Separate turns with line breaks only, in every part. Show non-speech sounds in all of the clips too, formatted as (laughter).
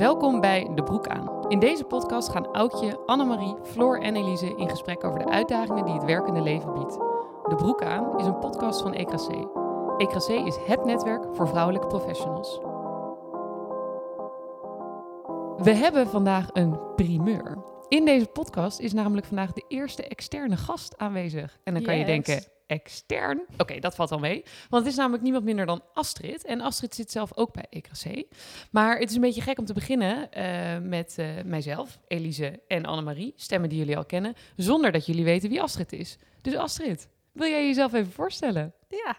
Welkom bij De Broek aan. In deze podcast gaan Aukje, Annemarie, Floor en Elise in gesprek over de uitdagingen die het werkende leven biedt. De Broek aan is een podcast van EKC. EKC is het netwerk voor vrouwelijke professionals. We hebben vandaag een primeur. In deze podcast is namelijk vandaag de eerste externe gast aanwezig. En dan kan je denken, extern? Oké, dat valt al mee. Want het is namelijk niemand minder dan Astrid. En Astrid zit zelf ook bij EKC. Maar het is een beetje gek om te beginnen eh, met eh, mijzelf, Elise en Annemarie. Stemmen die jullie al kennen. Zonder dat jullie weten wie Astrid is. Dus Astrid, wil jij jezelf even voorstellen?
Ja,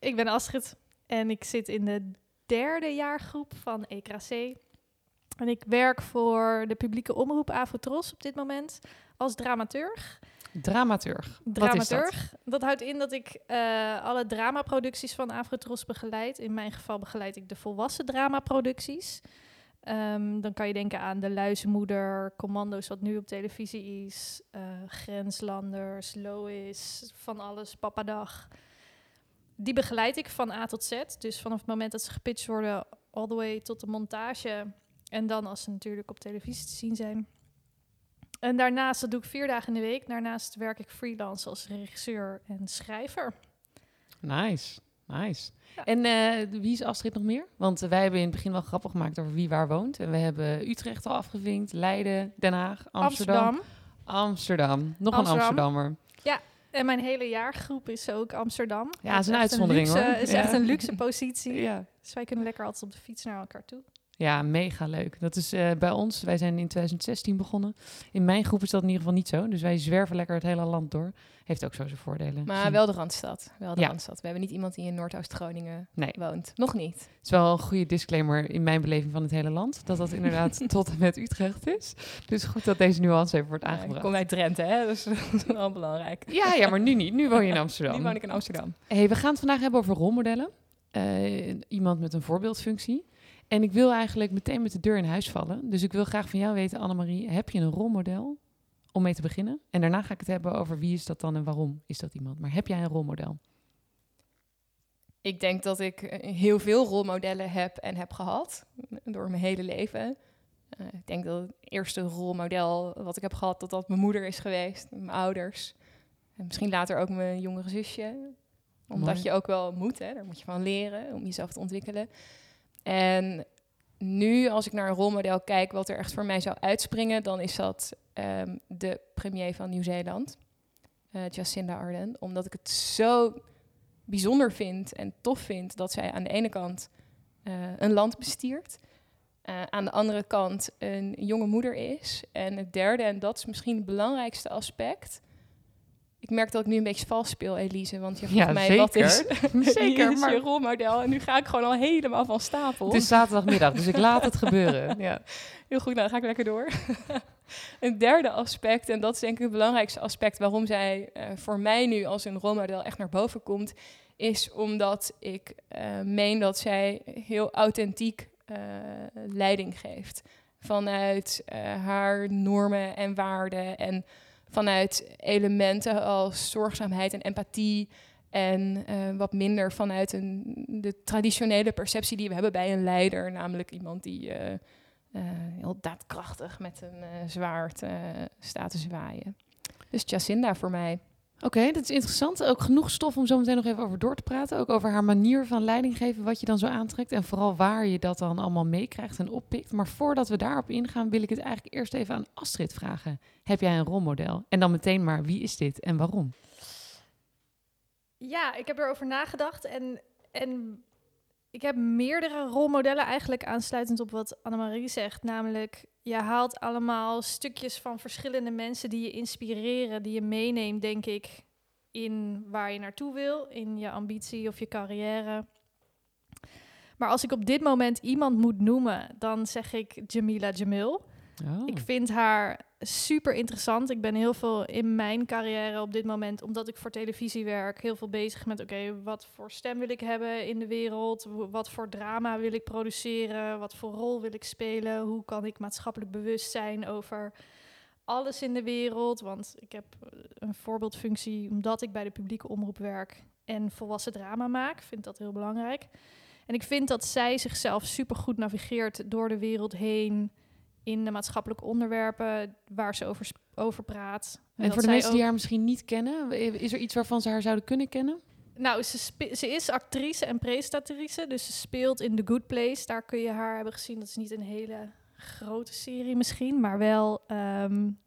ik ben Astrid en ik zit in de derde jaargroep van EKC. En ik werk voor de publieke omroep Avotros op dit moment als dramaturg.
Dramaturg. Is dat?
Dramaturg. Dat? houdt in dat ik eh, alle dramaproducties van Avotros begeleid. In mijn geval begeleid ik de volwassen dramaproducties. Ehm, dan kan je denken aan De Luizenmoeder, Commando's wat nu op televisie is, eh, Grenslanders, Lois, van alles, Papadag. Die begeleid ik van A tot Z. Dus vanaf het moment dat ze gepitcht worden, all the way tot de montage. En dan als ze natuurlijk op televisie te zien zijn. En daarnaast, dat doe ik vier dagen in de week. Daarnaast werk ik freelance als regisseur en schrijver.
Nice, nice.
Ja.
En eh, wie is Astrid nog meer? Want wij hebben in het begin wel grappig gemaakt over wie waar woont. En we hebben Utrecht al afgevinkt, Leiden, Den Haag, Amsterdam.
Amsterdam.
Amsterdam. Nog
Amsterdam.
een Amsterdammer.
En mijn hele jaargroep is ook Amsterdam.
Ja, is een uitzondering,
luxe,
hoor.
is
Ja.
echt een luxe positie. (laughs)
Ja.
Dus wij kunnen lekker altijd op de fiets naar elkaar toe.
Ja, mega leuk. Dat is eh, bij ons, wij zijn in 2016 begonnen. In mijn groep is dat in ieder geval niet zo. Dus wij zwerven lekker het hele land door. Heeft ook zo zijn voordelen.
Maar wel de Randstad. Wel de
Ja.
Randstad. We hebben niet iemand die in Noordoost-Groningen
Nee.
woont. Nog niet.
Het is wel een goede disclaimer in mijn beleving van het hele land. Dat dat inderdaad (laughs) tot en met Utrecht is. Dus goed dat deze nuance even wordt
Ja, ik
aangebracht.
kom uit Drenthe, hè? Dus (laughs) dat is wel belangrijk.
Ja, ja, maar nu niet. Nu woon je in (laughs) Amsterdam.
Nu woon ik in Amsterdam.
Hey, we gaan het vandaag hebben over rolmodellen. Eh, iemand met een voorbeeldfunctie. En ik wil eigenlijk meteen met de deur in huis vallen. Dus ik wil graag van jou weten, Annemarie, heb je een rolmodel om mee te beginnen? En daarna ga ik het hebben over wie is dat dan en waarom is dat iemand. Maar heb jij een rolmodel?
Ik denk dat ik eh, heel veel rolmodellen heb en heb gehad door mijn hele leven. Eh, ik denk dat het eerste rolmodel wat ik heb gehad, dat dat mijn moeder is geweest, mijn ouders. En misschien later ook mijn jongere zusje. Omdat
Mooi.
je ook wel moet, hè? daar moet je van leren om jezelf te ontwikkelen. En nu, als ik naar een rolmodel kijk, wat er echt voor mij zou uitspringen, dan is dat ehm, de premier van Nieuw-Zeeland, eh, Jacinda Ardern. Omdat ik het zo bijzonder vind en tof vind dat zij aan de ene kant eh, een land bestiert, eh, aan de andere kant een jonge moeder is. En het derde, en dat is misschien het belangrijkste aspect. Ik merk dat ik nu een beetje vals speel, Elise, want je
Ja,
mij wat is,
Zeker,
is (laughs)
maar-
je (laughs) rolmodel. En nu ga ik gewoon al helemaal van stapel.
Het is zaterdagmiddag, dus ik laat het gebeuren. Ja. (laughs)
Heel goed, nou dan ga ik lekker door. een derde aspect, en dat is denk ik het belangrijkste aspect waarom zij eh, voor mij nu als een rolmodel echt naar boven komt, is omdat ik eh, meen dat zij heel authentiek eh, leiding geeft. Vanuit haar normen en waarden en vanuit elementen als zorgzaamheid en empathie. En eh, wat minder vanuit een, de traditionele perceptie die we hebben bij een leider, namelijk iemand die eh, eh, heel daadkrachtig met een zwaard staat te zwaaien. Dus Jacinda voor mij.
Oké, dat is interessant. Ook genoeg stof om zo meteen nog even over door te praten. Ook over haar manier van leiding geven, wat je dan zo aantrekt. En vooral waar je dat dan allemaal meekrijgt en oppikt. Maar voordat we daarop ingaan, wil ik het eigenlijk eerst even aan Astrid vragen. Heb jij een rolmodel? En dan meteen maar, wie is dit en waarom?
Ja, ik heb erover nagedacht en, en ik heb meerdere rolmodellen eigenlijk aansluitend op wat Annemarie zegt. Namelijk, je haalt allemaal stukjes van verschillende mensen die je inspireren, die je meeneemt, denk ik, in waar je naartoe wil, in je ambitie of je carrière. Maar als ik op dit moment iemand moet noemen, dan zeg ik Jamila Jamil.
Oh.
Ik vind haar super interessant. Ik ben heel veel in mijn carrière op dit moment, omdat ik voor televisie werk, heel veel bezig met: oké, wat voor stem wil ik hebben in de wereld? Wat voor drama wil ik produceren? Wat voor rol wil ik spelen? Hoe kan ik maatschappelijk bewust zijn over alles in de wereld? Want ik heb eh, een voorbeeldfunctie omdat ik bij de publieke omroep werk en volwassen drama maak. Vind dat heel belangrijk. En ik vind dat zij zichzelf supergoed navigeert door de wereld heen in de maatschappelijke onderwerpen waar ze over, over praat.
En, voor de mensen die haar misschien niet kennen, is er iets waarvan ze haar zouden kunnen kennen?
Nou, ze, ze is actrice en presentatrice, dus ze speelt in The Good Place. Daar kun je haar hebben gezien. Dat is niet een hele grote serie misschien, maar wel... Um,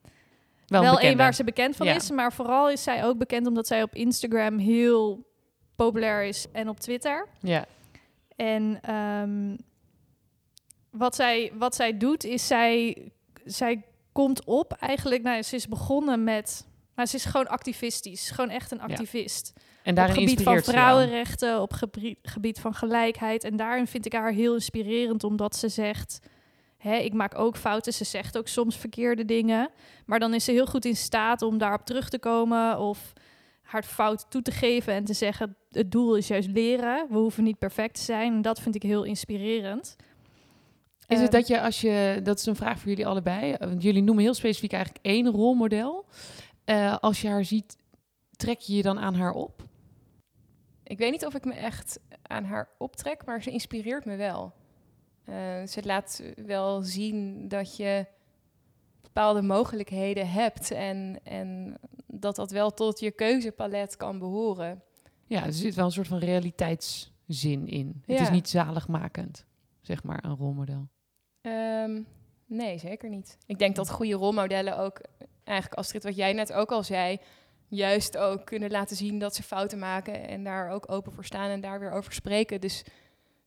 wel, wel een waar ze bekend van is. Maar vooral is zij ook bekend omdat zij op Instagram heel populair is en op Twitter.
Ja.
En um, wat, zij, wat zij doet is zij, zij komt op eigenlijk. Nou, ze is begonnen met. Maar ze is gewoon activistisch. Gewoon echt een activist.
En daarin
op gebied van vrouwenrechten, op gebied, gebied van gelijkheid. En daarin vind ik haar heel inspirerend, omdat ze zegt. Hè, ik maak ook fouten. Ze zegt ook soms verkeerde dingen. Maar dan is ze heel goed in staat om daarop terug te komen. Of haar fout toe te geven en te zeggen: het doel is juist leren. We hoeven niet perfect te zijn. En dat vind ik heel inspirerend.
Is het ehm, dat je als je, dat is een vraag voor jullie allebei, eh, want jullie noemen heel specifiek eigenlijk één rolmodel. Uh, als je haar ziet, trek je je dan aan haar op?
Ik weet niet of ik me echt aan haar optrek, maar ze inspireert me wel. Uh, ze laat wel zien dat je bepaalde mogelijkheden hebt en, en dat dat wel tot je keuzepalet kan behoren.
Ja, er zit wel een soort van realiteitszin in. Het is niet zaligmakend, zeg maar, een rolmodel.
Um, nee, zeker niet. Ik denk dat goede rolmodellen ook, eigenlijk Astrid, wat jij net ook al zei, juist ook kunnen laten zien dat ze fouten maken en daar ook open voor staan en daar weer over spreken. Dus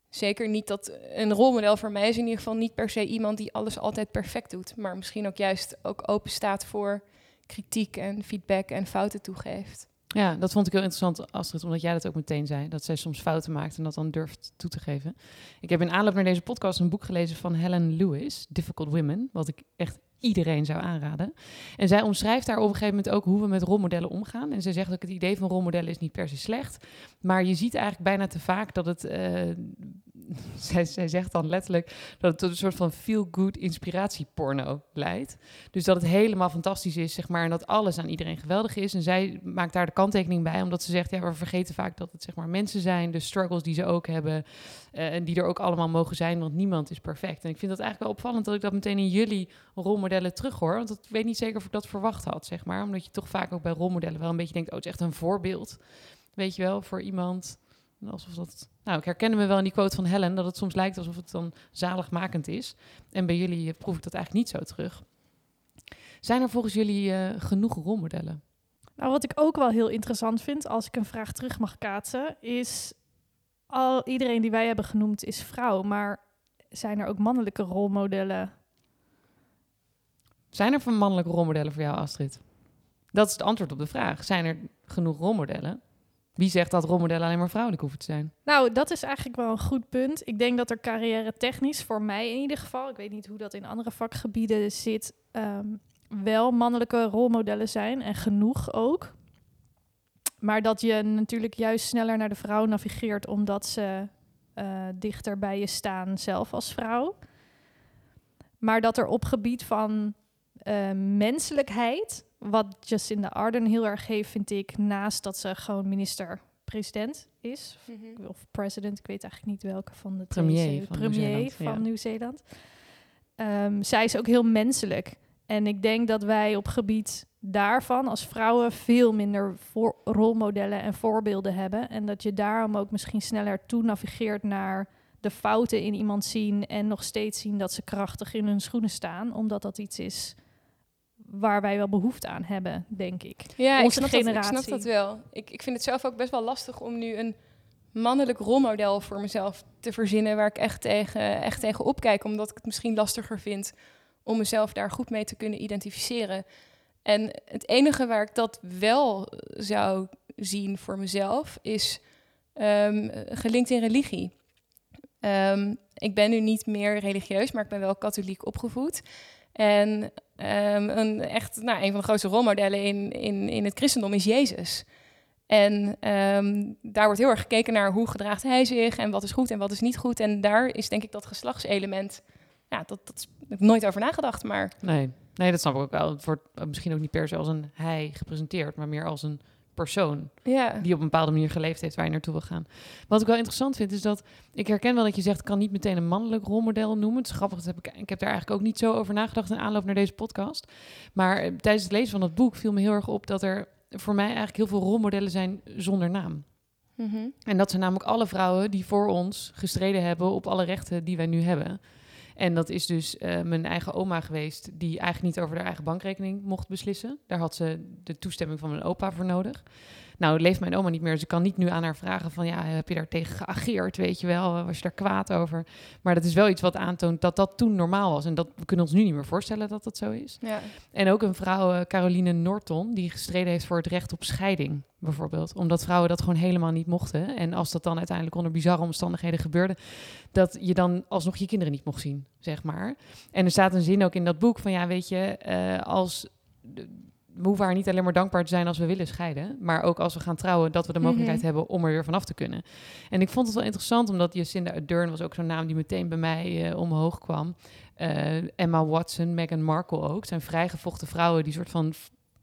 zeker niet dat een rolmodel voor mij is in ieder geval niet per se iemand die alles altijd perfect doet, maar misschien ook juist ook open staat voor kritiek en feedback en fouten toegeeft.
Ja, dat vond ik heel interessant, Astrid, omdat jij dat ook meteen zei. Dat zij soms fouten maakt en dat dan durft toe te geven. Ik heb in aanloop naar deze podcast een boek gelezen van Helen Lewis, Difficult Women. Wat ik echt iedereen zou aanraden. En zij omschrijft daar op een gegeven moment ook hoe we met rolmodellen omgaan. En zij zegt ook het idee van rolmodellen is niet per se slecht. Maar je ziet eigenlijk bijna te vaak dat het... Uh, (laughs) zij, zegt dan letterlijk dat het tot een soort van feel-good inspiratieporno leidt. Dus dat het helemaal fantastisch is, zeg maar, en dat alles aan iedereen geweldig is. En zij maakt daar de kanttekening bij, omdat ze zegt, ja, we vergeten vaak dat het zeg maar mensen zijn, de struggles die ze ook hebben, uh, en die er ook allemaal mogen zijn, want niemand is perfect. En ik vind dat eigenlijk wel opvallend dat ik dat meteen in jullie rolmodellen terughoor, want ik weet niet zeker of ik dat verwacht had, zeg maar, omdat je toch vaak ook bij rolmodellen wel een beetje denkt, oh, het is echt een voorbeeld, weet je wel, voor iemand Alsof dat. Nou, ik herken me wel in die quote van Helen dat het soms lijkt alsof het dan zaligmakend is. En bij jullie eh, proef ik dat eigenlijk niet zo terug. Zijn er volgens jullie uh, genoeg rolmodellen?
Nou, wat ik ook wel heel interessant vind, als ik een vraag terug mag kaatsen, is al iedereen die wij hebben genoemd is vrouw, maar zijn er ook mannelijke rolmodellen?
Zijn er van mannelijke rolmodellen voor jou, Astrid? Dat is het antwoord op de vraag. Zijn er genoeg rolmodellen? Wie zegt dat rolmodellen alleen maar vrouwelijk hoeven te zijn?
Nou, dat is eigenlijk wel een goed punt. Ik denk dat er carrière technisch, voor mij in ieder geval, ik weet niet hoe dat in andere vakgebieden zit, ehm, wel mannelijke rolmodellen zijn en genoeg ook. Maar dat je natuurlijk juist sneller naar de vrouw navigeert omdat ze uh, dichter bij je staan zelf als vrouw. Maar dat er op gebied van uh, menselijkheid wat Jacinda Arden heel erg heeft, vind ik, naast dat ze gewoon minister-president is, mhm. of president, ik weet eigenlijk niet welke van de
premier
van premier van Nieuw-Zeeland. Um, zij is ook heel menselijk. En ik denk dat wij op gebied daarvan als vrouwen veel minder voor rolmodellen en voorbeelden hebben. En dat je daarom ook misschien sneller toe navigeert naar de fouten in iemand zien en nog steeds zien dat ze krachtig in hun schoenen staan, omdat dat iets is waar wij wel behoefte aan hebben, denk ik.
Ja, Onze ik snap, generatie. Dat, ik snap dat wel. Ik, ik vind het zelf ook best wel lastig om nu een mannelijk rolmodel voor mezelf te verzinnen waar ik echt tegen, echt tegen opkijk, omdat ik het misschien lastiger vind om mezelf daar goed mee te kunnen identificeren. En het enige waar ik dat wel zou zien voor mezelf is um, gelinkt in religie. Um, ik ben nu niet meer religieus, maar ik ben wel katholiek opgevoed. En um, een, echt, nou, een van de grootste rolmodellen in, in, in het christendom is Jezus. En um, daar wordt heel erg gekeken naar hoe gedraagt hij zich en wat is goed en wat is niet goed. En daar is denk ik dat geslachtselement, ja, dat, dat heb ik nooit over nagedacht, maar...
Nee, nee, dat snap ik ook wel. Het wordt misschien ook niet per se als een hij gepresenteerd, maar meer als een persoon
Ja.
die op een bepaalde manier geleefd heeft waar je naartoe wil gaan. Wat ik wel interessant vind, is dat ik herken wel dat je zegt, ik kan niet meteen een mannelijk rolmodel noemen. Het is grappig, dat heb ik, ik heb daar eigenlijk ook niet zo over nagedacht in aanloop naar deze podcast. Maar eh, tijdens het lezen van dat boek viel me heel erg op dat er voor mij eigenlijk heel veel rolmodellen zijn zonder naam.
Mhm.
En dat zijn namelijk alle vrouwen die voor ons gestreden hebben op alle rechten die wij nu hebben. En dat is dus eh, mijn eigen oma geweest, die eigenlijk niet over haar eigen bankrekening mocht beslissen. Daar had ze de toestemming van mijn opa voor nodig. Nou, leeft mijn oma niet meer, dus ik kan niet nu aan haar vragen van... ja, heb je daar tegen geageerd, weet je wel? Was je daar kwaad over? Maar dat is wel iets wat aantoont dat dat toen normaal was. En dat, we kunnen ons nu niet meer voorstellen dat dat zo is.
Ja.
En ook een vrouw, eh, Caroline Norton, die gestreden heeft voor het recht op scheiding, bijvoorbeeld. Omdat vrouwen dat gewoon helemaal niet mochten. En als dat dan uiteindelijk onder bizarre omstandigheden gebeurde, dat je dan alsnog je kinderen niet mocht zien, zeg maar. En er staat een zin ook in dat boek van, ja, weet je, eh, als... We hoeven haar niet alleen maar dankbaar te zijn als we willen scheiden, maar ook als we gaan trouwen, dat we de mogelijkheid
Mhm.
hebben om er weer vanaf te kunnen. En ik vond het wel interessant, omdat Jacinda Ardern was ook zo'n naam die meteen bij mij eh, omhoog kwam. Eh, Emma Watson, Meghan Markle ook. Zijn vrijgevochten vrouwen die soort van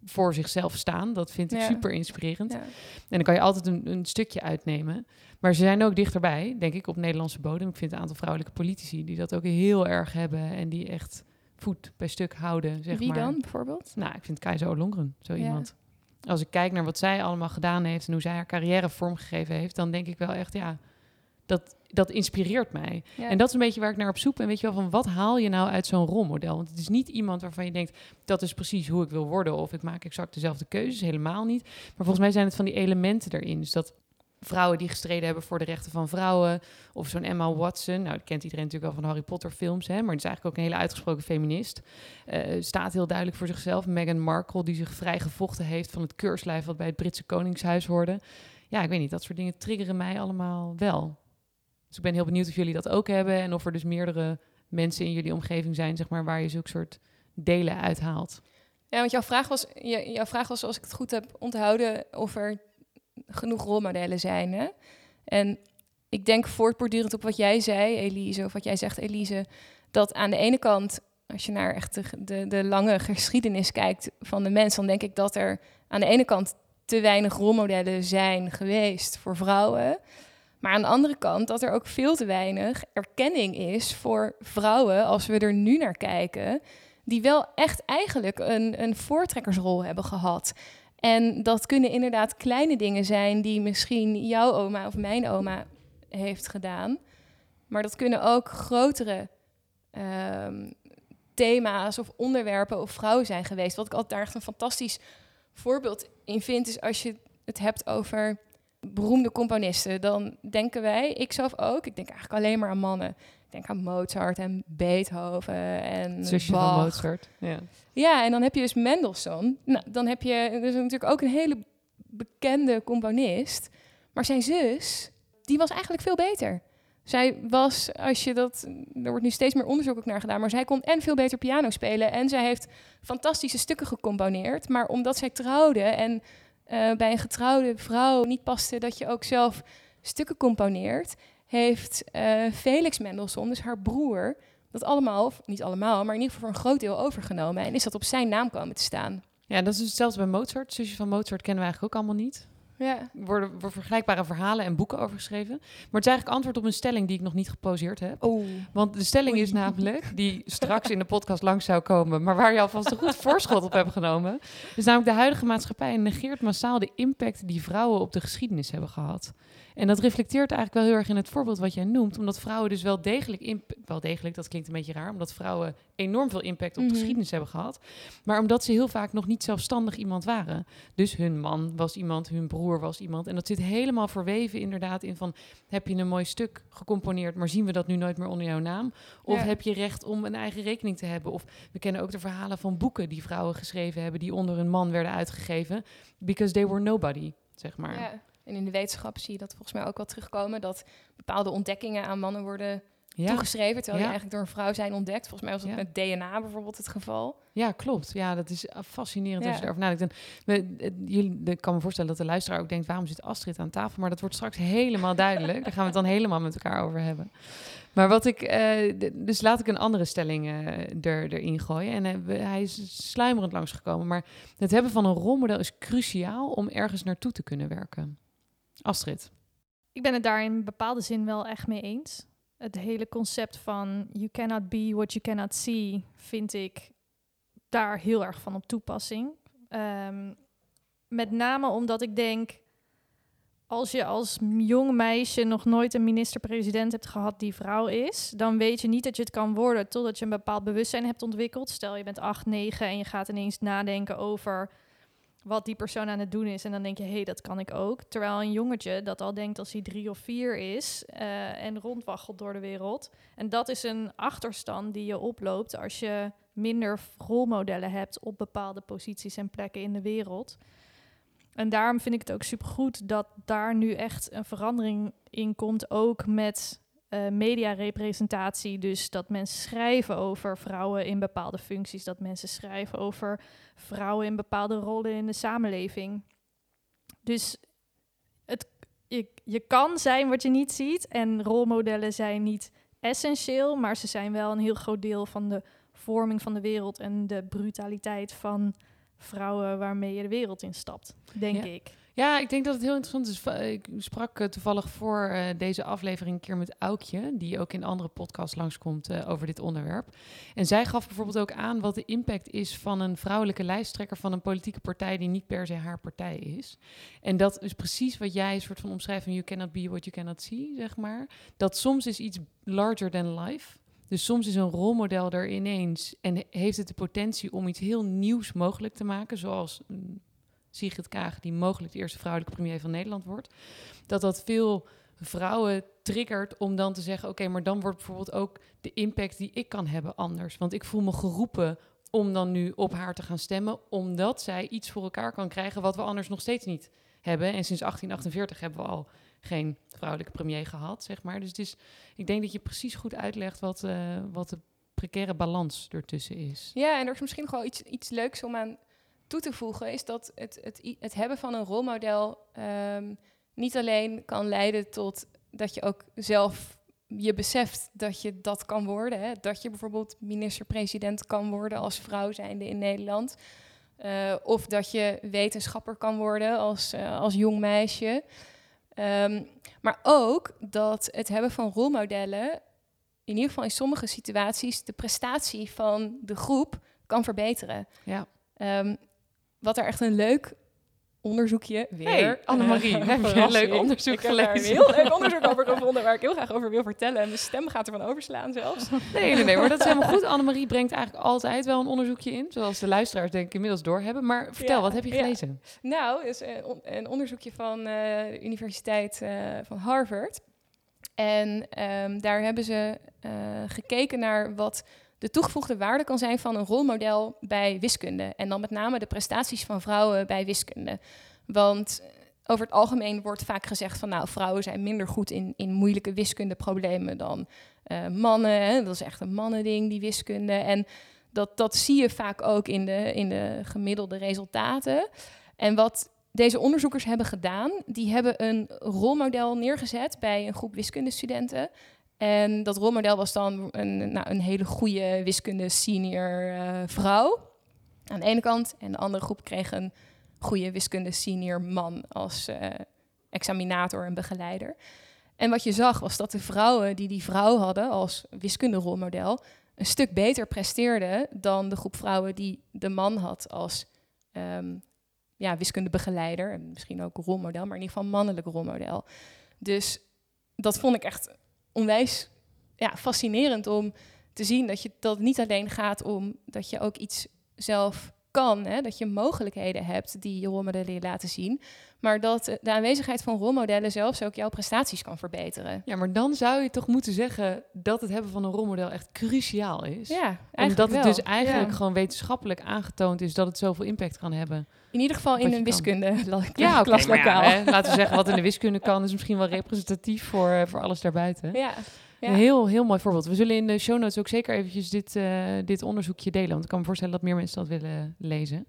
voor zichzelf staan. Dat vind ik
Ja.
super inspirerend.
Ja.
En dan kan je altijd een, een stukje uitnemen. Maar ze zijn ook dichterbij, denk ik, op Nederlandse bodem. Ik vind een aantal vrouwelijke politici die dat ook heel erg hebben. En die echt voet bij stuk houden, zeg
Wie
maar.
dan, bijvoorbeeld?
Nou, ik vind Keizer Olongren zo
Ja.
iemand. Als ik kijk naar wat zij allemaal gedaan heeft en hoe zij haar carrière vormgegeven heeft, dan denk ik wel echt, ja, dat, dat inspireert mij.
Ja.
En dat is een beetje waar ik naar op zoek ben. Weet je wel, van wat haal je nou uit zo'n rolmodel? Want het is niet iemand waarvan je denkt, dat is precies hoe ik wil worden. Of ik maak exact dezelfde keuzes, helemaal niet. Maar volgens mij zijn het van die elementen erin. Dus dat vrouwen die gestreden hebben voor de rechten van vrouwen. Of zo'n Emma Watson. Nou, dat kent iedereen natuurlijk wel van Harry Potter films. Hè? Maar het is eigenlijk ook een hele uitgesproken feminist. Eh, staat heel duidelijk voor zichzelf. Meghan Markle, die zich vrijgevochten heeft van het keurslijf... wat bij het Britse Koningshuis hoorde. Ja, ik weet niet. Dat soort dingen triggeren mij allemaal wel. Dus ik ben heel benieuwd of jullie dat ook hebben... en of er dus meerdere mensen in jullie omgeving zijn... Zeg maar, waar je zulke soort delen uithaalt.
Ja, want jouw vraag, was, jouw vraag was, als ik het goed heb onthouden, of er genoeg rolmodellen zijn. Hè? En ik denk voortbordurend op wat jij zei, Elise, of wat jij zegt, Elise, dat aan de ene kant, als je naar echt de, de, lange geschiedenis kijkt van de mens, dan denk ik dat er aan de ene kant te weinig rolmodellen zijn geweest voor vrouwen. Maar aan de andere kant dat er ook veel te weinig erkenning is voor vrouwen, als we er nu naar kijken, die wel echt eigenlijk een, een voortrekkersrol hebben gehad. En dat kunnen inderdaad kleine dingen zijn die misschien jouw oma of mijn oma heeft gedaan. Maar dat kunnen ook grotere ehm, thema's of onderwerpen of vrouwen zijn geweest. Wat ik altijd daar echt een fantastisch voorbeeld in vind, is als je het hebt over beroemde componisten. Dan denken wij, ik zelf ook, ik denk eigenlijk alleen maar aan mannen. Ik denk aan Mozart en Beethoven en
Zusje
Bach.
van Mozart. Ja.
Ja, en dan heb je dus Mendelssohn. Nou, dan heb je dus natuurlijk ook een hele bekende componist. Maar zijn zus, die was eigenlijk veel beter. Zij was, als je dat, er wordt nu steeds meer onderzoek ook naar gedaan, maar zij kon en veel beter piano spelen en zij heeft fantastische stukken gecomponeerd. Maar omdat zij trouwde en eh, bij een getrouwde vrouw niet paste dat je ook zelf stukken componeert, heeft eh, Felix Mendelssohn, dus haar broer, dat allemaal, of niet allemaal, maar in ieder geval voor een groot deel overgenomen. En is dat op zijn naam komen te staan.
ja, dat is hetzelfde bij Mozart. Zusje van Mozart kennen we eigenlijk ook allemaal niet.
Ja.
Er worden, worden vergelijkbare verhalen en boeken over geschreven. Maar het is eigenlijk antwoord op een stelling die ik nog niet geposeerd heb.
Oh.
Want de stelling
Oei.
is namelijk, die straks in de podcast langs zou komen, maar waar je alvast een goed voorschot op hebt genomen. is namelijk de huidige maatschappij negeert massaal de impact die vrouwen op de geschiedenis hebben gehad. En dat reflecteert eigenlijk wel heel erg in het voorbeeld wat jij noemt, omdat vrouwen dus wel degelijk, wel degelijk, dat klinkt een beetje raar, omdat vrouwen enorm veel impact op
Mhm.
de geschiedenis hebben gehad, maar omdat ze heel vaak nog niet zelfstandig iemand waren. Dus hun man was iemand, hun broer was iemand. En dat zit helemaal verweven inderdaad in van, heb je een mooi stuk gecomponeerd, maar zien we dat nu nooit meer onder jouw naam? Of
Ja.
heb je recht om een eigen rekening te hebben? Of we kennen ook de verhalen van boeken die vrouwen geschreven hebben, die onder hun man werden uitgegeven, because they were nobody, zeg maar.
Ja. En in de wetenschap zie je dat volgens mij ook wel terugkomen, dat bepaalde ontdekkingen aan mannen worden
Ja.
toegeschreven, terwijl die eigenlijk door een vrouw zijn ontdekt. Volgens mij was dat
Ja.
met DNA bijvoorbeeld het geval.
Ja, klopt. Ja, dat is uh, fascinerend als je erover nadenkt. En eh, jullie, ik kan me voorstellen dat de luisteraar ook denkt... waarom zit Astrid aan tafel? Maar dat wordt straks helemaal duidelijk. Daar gaan we het dan helemaal met elkaar over hebben. Maar wat ik... eh, dus laat ik een andere stelling eh, er, erin gooien. En eh, we- hij is sluimerend langsgekomen. Maar het hebben van een rolmodel is cruciaal... om ergens naartoe te kunnen werken. Astrid.
Ik ben het daar in bepaalde zin wel echt mee eens. Het hele concept van you cannot be what you cannot see, vind ik daar heel erg van op toepassing. Ehm, met name omdat ik denk, als je als jong meisje nog nooit een minister-president hebt gehad die vrouw is, dan weet je niet dat je het kan worden totdat je een bepaald bewustzijn hebt ontwikkeld. Stel je bent 8, 9 en je gaat ineens nadenken over wat die persoon aan het doen is. En dan denk je, hé, hey, dat kan ik ook. Terwijl een jongetje dat al denkt als hij drie of vier is eh, en rondwaggelt door de wereld. En dat is een achterstand die je oploopt als je minder rolmodellen hebt op bepaalde posities en plekken in de wereld. En daarom vind ik het ook supergoed dat daar nu echt een verandering in komt, ook met eh mediarepresentatie. Dus dat mensen schrijven over vrouwen in bepaalde functies, dat mensen schrijven over vrouwen in bepaalde rollen in de samenleving. Dus het, je, je kan zijn wat je niet ziet en rolmodellen zijn niet essentieel, maar ze zijn wel een heel groot deel van de vorming van de wereld en de brutaliteit van vrouwen waarmee je de wereld instapt, denk
Ja.
ik.
Ja, ik denk dat het heel interessant is. Ik sprak eh, toevallig voor eh, deze aflevering een keer met Aukje, die ook in andere podcasts langskomt eh, over dit onderwerp. En zij gaf bijvoorbeeld ook aan wat de impact is van een vrouwelijke lijsttrekker van een politieke partij die niet per se haar partij is. En dat is precies wat jij een soort van omschrijft van you cannot be what you cannot see, zeg maar. Dat soms is iets larger than life. Dus soms is een rolmodel er ineens en heeft het de potentie om iets heel nieuws mogelijk te maken, zoals Sigrid Kaag, die mogelijk de eerste vrouwelijke premier van Nederland wordt, dat dat veel vrouwen triggert om dan te zeggen: oké, maar dan wordt bijvoorbeeld ook de impact die ik kan hebben anders. Want ik voel me geroepen om dan nu op haar te gaan stemmen, omdat zij iets voor elkaar kan krijgen wat we anders nog steeds niet hebben. En sinds 1848 hebben we al geen vrouwelijke premier gehad, zeg maar. Dus is, ik denk dat je precies goed uitlegt wat, eh, wat de precaire balans ertussen is.
Ja, en er is misschien wel iets, iets leuks om aan toe te voegen, is dat het, het, het hebben van een rolmodel ehm, niet alleen kan leiden tot dat je ook zelf je beseft dat je dat kan worden. Hè? Dat je bijvoorbeeld minister-president kan worden als vrouw zijnde in Nederland. Eh, of dat je wetenschapper kan worden als, eh, als jong meisje. Ehm, maar ook dat het hebben van rolmodellen, in ieder geval in sommige situaties, de prestatie van de groep kan verbeteren.
Ja.
Ehm, wat er echt een leuk onderzoekje weer.
Hey, Annemarie,
Eh, (laughs)
heb je een leuk onderzoek
ik heb daar een heel leuk onderzoek over gevonden waar ik heel graag over wil vertellen. En mijn stem gaat ervan overslaan zelfs.
Nee, nee, nee, maar dat is helemaal goed. Annemarie brengt eigenlijk altijd wel een onderzoekje in, zoals de luisteraars denk ik inmiddels doorhebben. Maar vertel,
Ja,
wat heb je
ja.
gelezen?
Nou, is een, on- een onderzoekje van eh, de Universiteit eh, van Harvard. En ehm, daar hebben ze gekeken naar wat de toegevoegde waarde kan zijn van een rolmodel bij wiskunde. En dan met name de prestaties van vrouwen bij wiskunde. Want eh, over het algemeen wordt vaak gezegd van nou, vrouwen zijn minder goed in, in moeilijke wiskundeproblemen dan eh, mannen. Hè. Dat is echt een mannending, die wiskunde. En dat, dat zie je vaak ook in de, in de gemiddelde resultaten. En wat deze onderzoekers hebben gedaan, die hebben een rolmodel neergezet bij een groep wiskundestudenten. En dat rolmodel was dan een, nou, een hele goede wiskunde senior eh, vrouw aan de ene kant. En de andere groep kreeg een goede wiskunde senior man als eh, examinator en begeleider. En wat je zag was dat de vrouwen die die vrouw hadden als wiskunderolmodel een stuk beter presteerden dan de groep vrouwen die de man had als ehm, ja, wiskundebegeleider. En misschien ook rolmodel, maar in ieder geval mannelijk rolmodel. Dus dat vond ik echt onwijs ja, fascinerend om te zien dat, je, dat het niet alleen gaat om dat je ook iets zelf kan, hè, dat je mogelijkheden hebt die je rolmodellen je laten zien, maar dat eh, de aanwezigheid van rolmodellen zelfs ook jouw prestaties kan verbeteren.
Ja, maar dan zou je toch moeten zeggen dat het hebben van een rolmodel echt cruciaal is.
Ja, eigenlijk
Omdat het
wel.
dus eigenlijk
Ja.
gewoon wetenschappelijk aangetoond is dat het zoveel impact kan hebben.
In ieder geval in een wiskunde (laughs)
Ja,
klaslokaal.
ja, laten we zeggen wat in de wiskunde kan is misschien wel representatief voor, eh, voor alles daarbuiten.
Ja,
Heel, heel mooi voorbeeld. We zullen in de show notes ook zeker eventjes dit, eh, dit onderzoekje delen. Want ik kan me voorstellen dat meer mensen dat willen lezen.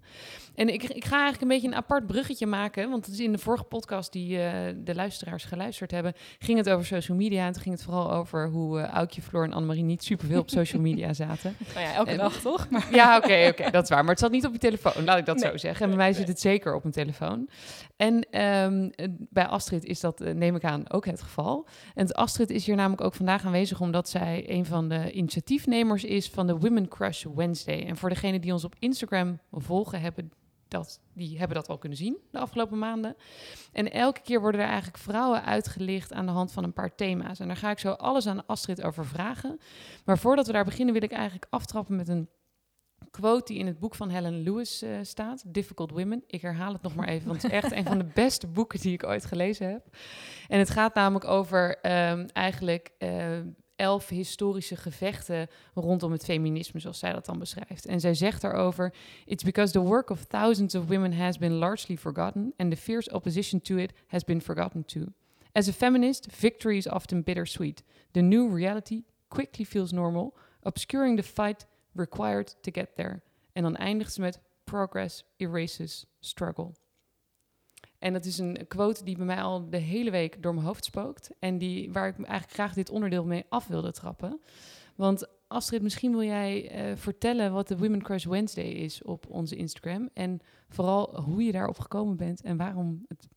En ik, ik ga eigenlijk een beetje een apart bruggetje maken. Want het is in de vorige podcast die eh, de luisteraars geluisterd hebben... ging het over social media. En toen ging het vooral over hoe uh, Aukje, Floor en Annemarie... niet superveel op social media (laughs) zaten.
Nou ja, elke
En-
dag toch? Maar (laughs)
Ja, oké, oké, dat is waar. Maar het zat niet op je telefoon, laat ik dat
Nee,
zo zeggen. En bij mij zit het zeker op mijn telefoon. En ehm, eh, bij Astrid is dat, eh, neem ik aan, ook het geval. En Astrid is hier namelijk ook vandaag aanwezig... omdat zij een van de initiatiefnemers is van de Women Crush Wednesday. En voor degenen die ons op Instagram volgen... hebben dat, die hebben dat al kunnen zien de afgelopen maanden. En elke keer worden er eigenlijk vrouwen uitgelicht aan de hand van een paar thema's. En daar ga ik zo alles aan Astrid over vragen. Maar voordat we daar beginnen wil ik eigenlijk aftrappen met een quote die in het boek van Helen Lewis eh, staat, Difficult Women. Ik herhaal het nog maar even, want het is echt een van de (laughs) beste boeken die ik ooit gelezen heb. En het gaat namelijk over ehm, eigenlijk eh, elf historische gevechten rondom het feminisme, zoals zij dat dan beschrijft. En zij zegt daarover: It's because the work of thousands of women has been largely forgotten, and the fierce opposition to it has been forgotten too. As a feminist, victory is often bittersweet. The new reality quickly feels normal, obscuring the fight required to get there. En dan eindigt ze met progress erases struggle. En dat is een quote die bij mij al de hele week door mijn hoofd spookt. En die, waar ik eigenlijk graag dit onderdeel mee af wilde trappen. Want Astrid, misschien wil jij eh, vertellen wat de Women Crush Wednesday is op onze Instagram. En vooral hoe je daarop gekomen bent en waarom het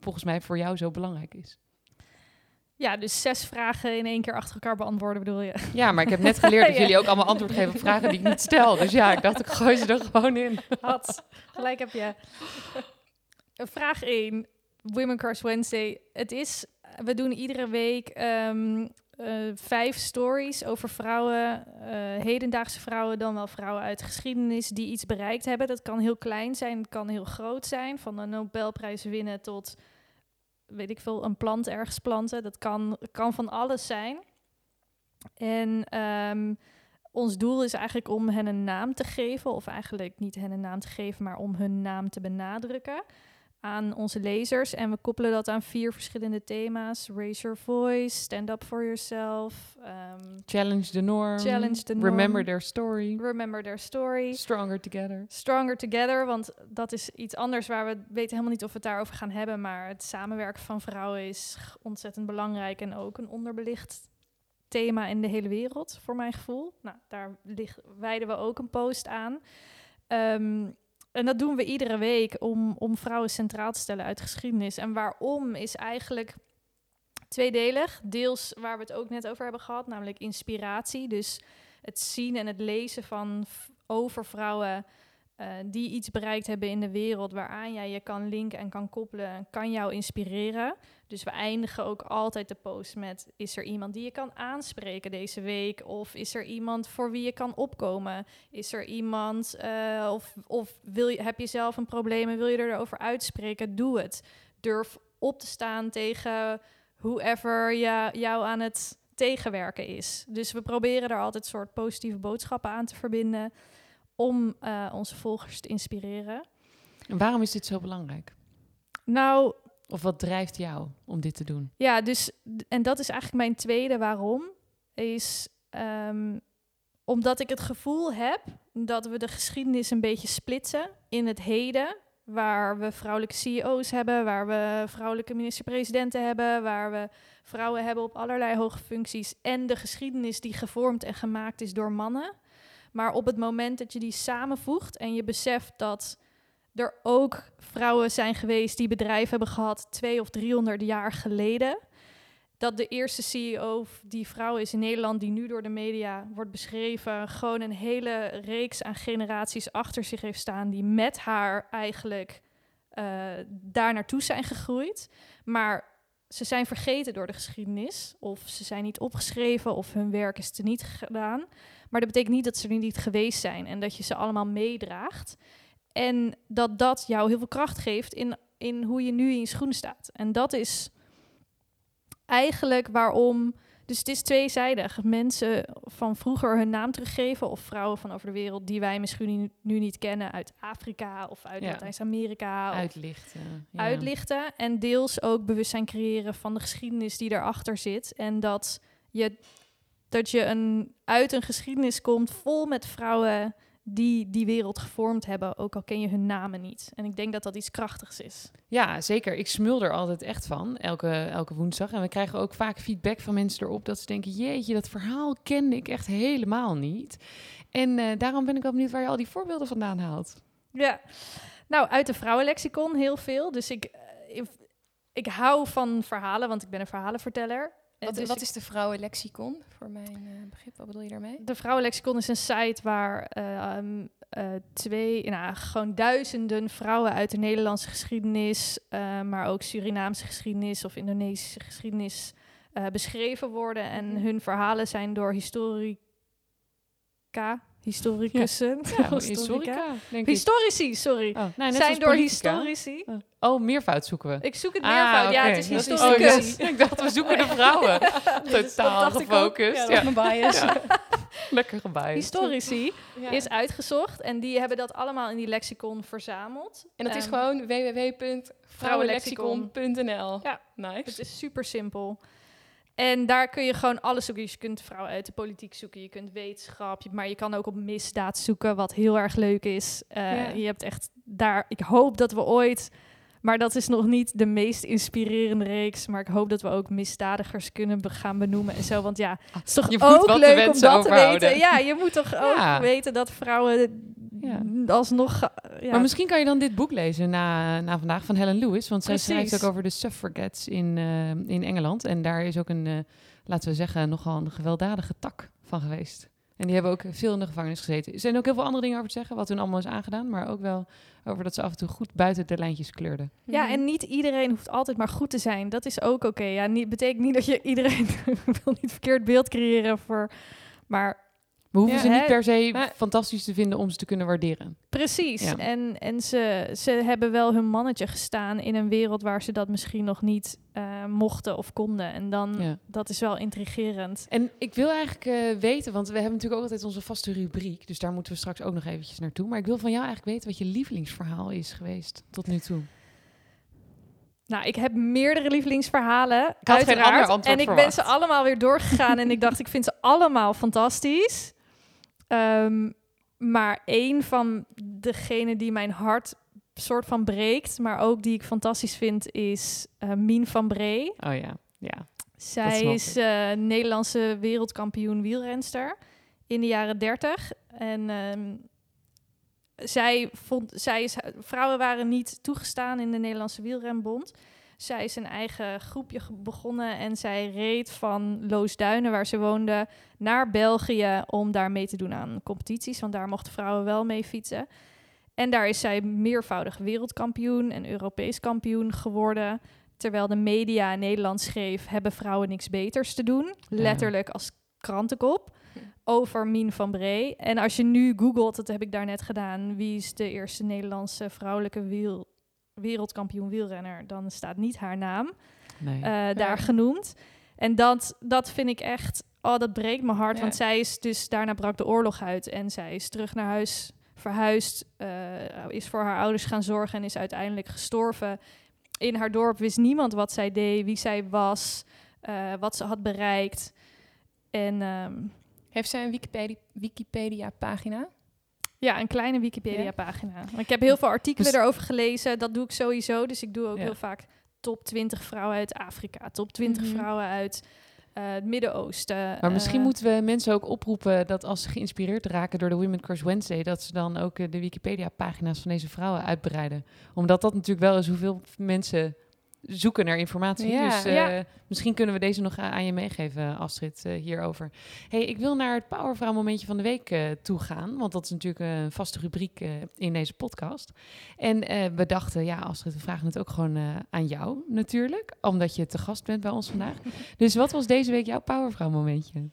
volgens mij voor jou zo belangrijk is.
Ja, dus zes vragen in één keer achter elkaar beantwoorden bedoel je?
Ja, maar ik heb net geleerd dat (laughs)
Ja.
jullie ook allemaal antwoord geven op vragen die ik niet stel. Dus ja, ik dacht ik gooi ze er gewoon in.
Had. Gelijk heb je. Vraag 1. Women Crush Wednesday. Het is, we doen iedere week ehm, eh, vijf stories over vrouwen, eh, hedendaagse vrouwen, dan wel vrouwen uit geschiedenis die iets bereikt hebben. Dat kan heel klein zijn, kan heel groot zijn, van een Nobelprijs winnen tot, weet ik veel, een plant ergens planten. Dat kan, kan van alles zijn. En ehm, ons doel is eigenlijk om hen een naam te geven, of eigenlijk niet hen een naam te geven, maar om hun naam te benadrukken aan onze lezers. En we koppelen dat aan vier verschillende thema's: raise your voice, stand up for yourself, ehm,
Challenge the norm.
Challenge the norm.
Remember their story.
remember their story.
Stronger together.
Stronger Together, want dat is iets anders waar we weten helemaal niet of we het daarover gaan hebben. Maar het samenwerken van vrouwen is ontzettend belangrijk en ook een onderbelicht thema in de hele wereld, voor mijn gevoel. Nou, daar wijden we ook een post aan. Ehm, en dat doen we iedere week om, om vrouwen centraal te stellen uit geschiedenis. En waarom is eigenlijk tweedelig. Deels waar we het ook net over hebben gehad, namelijk inspiratie. Dus het zien en het lezen van over vrouwen eh, die iets bereikt hebben in de wereld, waaraan jij je kan linken en kan koppelen, kan jou inspireren. Dus we eindigen ook altijd de post met: is er iemand die je kan aanspreken deze week? Of is er iemand voor wie je kan opkomen? Is er iemand, eh, of, of wil je, heb je zelf een probleem en wil je erover uitspreken? Doe het. Durf op te staan tegen whoever je, jou aan het tegenwerken is. Dus we proberen daar altijd soort positieve boodschappen aan te verbinden om eh, onze volgers te inspireren.
En waarom is dit zo belangrijk?
Nou,
Of wat drijft jou om dit te doen?
ja, dus en dat is eigenlijk mijn tweede waarom is ehm, omdat ik het gevoel heb dat we de geschiedenis een beetje splitsen in het heden, waar we vrouwelijke CEO's hebben, waar we vrouwelijke minister-presidenten hebben, waar we vrouwen hebben op allerlei hoge functies en de geschiedenis die gevormd en gemaakt is door mannen. Maar op het moment dat je die samenvoegt en je beseft dat er ook vrouwen zijn geweest die bedrijven hebben gehad twee of 300 jaar geleden. Dat de eerste CEO die vrouw is in Nederland, die nu door de media wordt beschreven, gewoon een hele reeks aan generaties achter zich heeft staan, die met haar eigenlijk eh, daar naartoe zijn gegroeid. Maar ze zijn vergeten door de geschiedenis, of ze zijn niet opgeschreven, of hun werk is teniet gedaan. Maar dat betekent niet dat ze er niet geweest zijn en dat je ze allemaal meedraagt. En dat dat jou heel veel kracht geeft in, in hoe je nu in je schoenen staat. En dat is eigenlijk waarom. Dus het is tweezijdig. Mensen van vroeger hun naam teruggeven, of vrouwen van over de wereld die wij misschien nu, niet kennen, uit Afrika of uit
Ja.
Latijns-Amerika.
Uitlichten. ja.
uitlichten. En deels ook bewustzijn creëren van de geschiedenis die daarachter zit. En dat je, dat je een, uit een geschiedenis komt vol met vrouwen die die wereld gevormd hebben, ook al ken je hun namen niet. En ik denk dat dat iets krachtigs is.
Ja, zeker. Ik smul er altijd echt van, elke, elke woensdag. En we krijgen ook vaak feedback van mensen erop dat ze denken... jeetje, dat verhaal kende ik echt helemaal niet. En eh, daarom ben ik wel benieuwd waar je al die voorbeelden vandaan haalt.
Ja, nou, uit de vrouwenlexicon heel veel. Dus ik, eh, ik, ik hou van verhalen, want ik ben een verhalenverteller.
Wat,
dus
wat is de vrouwenlexicon voor mijn eh, begrip? Wat bedoel je daarmee?
De Vrouwenlexicon is een site waar ehm, eh, twee, nou, gewoon duizenden vrouwen uit de Nederlandse geschiedenis, eh, maar ook Surinaamse geschiedenis of Indonesische geschiedenis eh, beschreven worden. En
Mhm.
hun verhalen zijn door historica, historicussen,
Ja,
historica?
historica, denk ik.
historici, sorry.
Oh, nee, net
zijn door
politica.
historici.
Oh, meervoud zoeken we.
Ik zoek het
Ah,
meervoud. ja, het is
Dat
historicus.
Oh, (laughs) ik dacht, we zoeken de (laughs) vrouwen. Totaal
dacht ik ook.
gefocust.
Ja, dat
Ja,
is mijn bias.
Ja. (laughs) Lekker gebiased.
Historici
Ja.
is uitgezocht en die hebben dat allemaal in die lexicon verzameld.
En dat is
Ehm,
gewoon www.vrouwenlexicon.nl.
Ja.
nice.
Het is super simpel. En daar kun je gewoon alles zoeken. Je kunt vrouwen uit de politiek zoeken, je kunt wetenschap, je- maar je kan ook op misdaad zoeken, wat heel erg leuk is. Eh,
Ja.
Je hebt echt daar. Ik hoop dat we ooit, maar dat is nog niet de meest inspirerende reeks. Maar ik hoop dat we ook misdadigers kunnen be- gaan benoemen en zo. Want ja, het is toch
Je
ook leuk om dat te weten. Ja, je moet toch ook weten dat vrouwen. Alsnog. ga- Ja,
Maar misschien kan je dan dit boek lezen na, na vandaag van Helen Lewis. Want zij
Precies.
schrijft ook over de suffragettes in, eh, in Engeland. En daar is ook een, eh, laten we zeggen, nogal een gewelddadige tak van geweest. En die hebben ook veel in de gevangenis gezeten. Er zijn ook heel veel andere dingen over te zeggen, wat hun allemaal is aangedaan. Maar ook wel over dat ze af en toe goed buiten de lijntjes kleurden.
Ja,
Mhm.
en niet iedereen hoeft altijd maar goed te zijn. Dat is ook oké. Ja, niet, betekent niet dat je iedereen (laughs) wil niet verkeerd beeld creëren voor. Maar
We hoeven
Ja,
ze niet per se
maar-
fantastisch te vinden om ze te kunnen waarderen.
precies.
Ja.
En, en ze, ze hebben wel hun mannetje gestaan in een wereld waar ze dat misschien nog niet eh, mochten of konden. En dan,
Ja.
dat is wel intrigerend.
En ik wil eigenlijk eh, weten, want we hebben natuurlijk ook altijd onze vaste rubriek. Dus daar moeten we straks ook nog eventjes naartoe. Maar ik wil van jou eigenlijk weten wat je lievelingsverhaal is geweest tot nu toe.
Nou, ik heb meerdere lievelingsverhalen.
had geen
uiteraard.
ander antwoord
En ik ben
verwacht.
ze allemaal weer doorgegaan en ik dacht, ik vind ze allemaal fantastisch. Ehm, maar één van degene die mijn hart soort van breekt, maar ook die ik fantastisch vind, is eh Mien van Bree.
Oh ja, ja.
Zij is eh, Nederlandse wereldkampioen wielrenster in de jaren 30. En ehm, zij vond, zij is, vrouwen waren niet toegestaan in de Nederlandse wielrenbond. Zij is een eigen groepje begonnen en zij reed van Loosduinen, waar ze woonde, naar België om daar mee te doen aan competities. Want daar mochten vrouwen wel mee fietsen. En daar is zij meervoudig wereldkampioen en Europees kampioen geworden. Terwijl de media in Nederland schreef, hebben vrouwen niks beters te doen. Letterlijk als krantenkop. Over Mien van Bree. En als je nu googelt, dat heb ik daarnet gedaan, wie is de eerste Nederlandse vrouwelijke wiel, wereldkampioen wielrenner, dan staat niet haar naam
Nee.
eh, daar
Ja.
genoemd. En dat, dat vind ik echt, oh, dat breekt mijn hart.
Ja.
Want zij is dus, daarna brak de oorlog uit en zij is terug naar huis verhuisd, eh, is voor haar ouders gaan zorgen en is uiteindelijk gestorven. In haar dorp wist niemand wat zij deed, wie zij was, eh, wat ze had bereikt. En ehm,
Heeft zij een Wikipedia, Wikipedia-pagina?
Ja, een kleine Wikipedia-pagina. Ik heb heel veel artikelen
Dus-
erover gelezen, dat doe ik sowieso. Dus ik doe ook
Ja.
heel vaak top 20 vrouwen uit Afrika, top 20
Mhm.
vrouwen uit eh, het Midden-Oosten.
maar misschien
eh,
moeten we mensen ook oproepen dat als ze geïnspireerd raken door de Women Crush Wednesday, dat ze dan ook eh, de Wikipedia-pagina's van deze vrouwen uitbreiden. Omdat dat natuurlijk wel is hoeveel mensen zoeken naar informatie.
Ja.
Dus eh,
Ja.
misschien kunnen we deze nog aan je meegeven, Astrid, eh, hierover. hey, ik wil naar het Powervrouw momentje van de week eh, toe gaan. Want dat is natuurlijk een vaste rubriek in deze podcast. En we dachten, ja, Astrid, we vragen het ook gewoon aan jou natuurlijk. Omdat je te gast bent bij ons vandaag. (laughs) dus wat was deze week jouw Powervrouw momentje?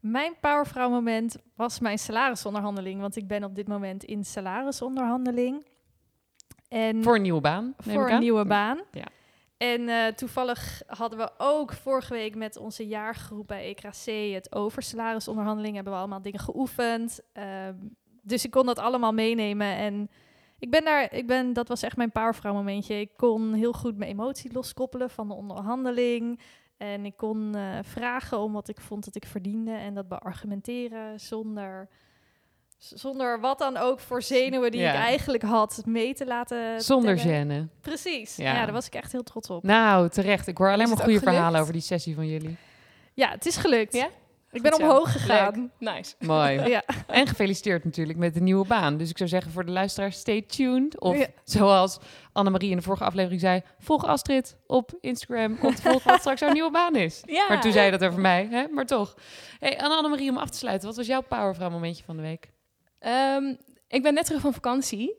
Mijn powervrouw moment was mijn salarisonderhandeling. Want ik ben op dit moment in salarisonderhandeling. En
Voor een nieuwe baan,
voor een nieuwe baan.
Ja.
En eh, toevallig hadden we ook vorige week met onze jaargroep bij EKC het over salarisonderhandeling. Hebben we allemaal dingen geoefend. Ehm, dus ik kon dat allemaal meenemen. En ik ben daar, ik ben, dat was echt mijn powervrouw momentje. Ik kon heel goed mijn emotie loskoppelen van de onderhandeling. En ik kon eh, vragen om wat ik vond dat ik verdiende en dat beargumenteren zonder, zonder wat dan ook voor zenuwen die
Ja.
ik eigenlijk had mee te laten.
Zonder
tellen.
gêne.
Precies.
Ja.
Ja. daar was ik echt heel trots op.
Nou, terecht. Ik hoor alleen maar goede verhalen over die sessie van jullie.
Ja, het is gelukt.
Ja?
Ik ben omhoog gegaan.
Leuk. Nice.
Mooi. (laughs)
Ja.
En gefeliciteerd natuurlijk met de nieuwe baan. Dus ik zou zeggen voor de luisteraars, stay tuned. Of
Ja.
zoals Annemarie in de vorige aflevering zei, volg Astrid op Instagram om te volgen wat straks haar nieuwe baan is. (laughs)
Ja.
Maar toen zei je dat over mij, hè? maar toch. Hey, en Annemarie, om af te sluiten, wat was jouw powervrouw momentje van de week?
Ehm, ik ben net terug van vakantie.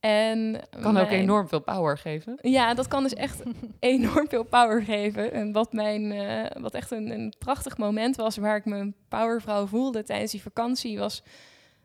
En
Kan ook enorm veel power geven.
Ja, dat kan dus echt (laughs) enorm veel power geven. En wat, mijn, eh, wat echt een, een prachtig moment was waar ik me een powervrouw voelde tijdens die vakantie, was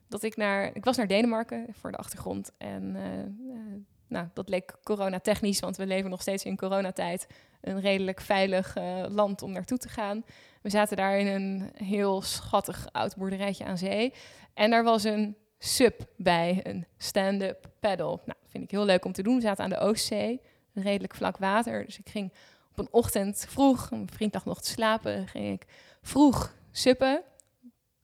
dat ik naar. Ik was naar Denemarken voor de achtergrond. En eh, eh, nou, dat leek coronatechnisch, want we leven nog steeds in coronatijd. Een redelijk veilig land om naartoe te gaan. We zaten daar in een heel schattig oud boerderijtje aan zee. En daar was een sub bij, een stand-up paddle. Nou, vind ik heel leuk om te doen. We zaten aan de Oostzee, redelijk vlak water. Dus ik ging op een ochtend vroeg, mijn vriend lag nog te slapen, ging ik vroeg suppen.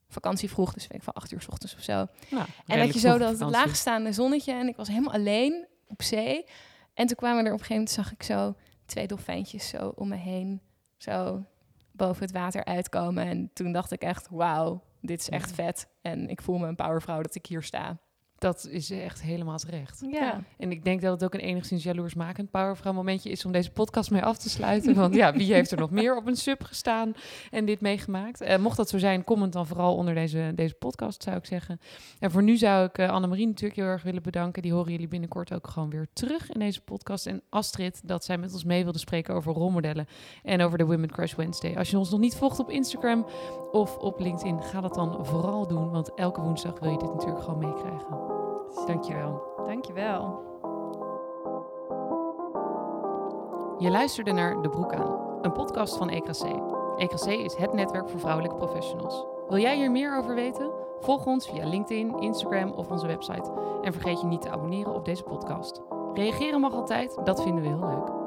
Vakantie vroeg, dus weet ik van acht uur s ochtends of zo.
Nou,
En dat je zo dat het
vakantie.
laagstaande zonnetje en ik was helemaal alleen op zee. En toen kwamen er op een gegeven moment, zag ik zo twee dolfijntjes zo om me heen, zo boven het water uitkomen. En toen dacht ik echt, wauw, dit is echt vet. En ik voel me een powervrouw dat ik hier sta.
Dat is echt helemaal terecht.
Ja.
En ik denk dat het ook een enigszins jaloersmakend powervrouw momentje is om deze podcast mee af te sluiten. Want ja, wie heeft er nog meer op een sub gestaan en dit meegemaakt? Eh, mocht dat zo zijn, comment dan vooral onder deze, deze podcast, zou ik zeggen. En voor nu zou ik eh, Annemarie natuurlijk heel erg willen bedanken. Die horen jullie binnenkort ook gewoon weer terug in deze podcast. En Astrid, dat zij met ons mee wilde spreken over rolmodellen en over de Women Crush Wednesday. Als je ons nog niet volgt op Instagram of op LinkedIn, ga dat dan vooral doen. Want elke woensdag wil je dit natuurlijk gewoon meekrijgen. Dankjewel.
Dankjewel.
Je luisterde naar De Broek aan, een podcast van EKC. EKC is het netwerk voor vrouwelijke professionals. Wil jij hier meer over weten? Volg ons via LinkedIn, Instagram of onze website. En vergeet je niet te abonneren op deze podcast. Reageren mag altijd, dat vinden we heel leuk.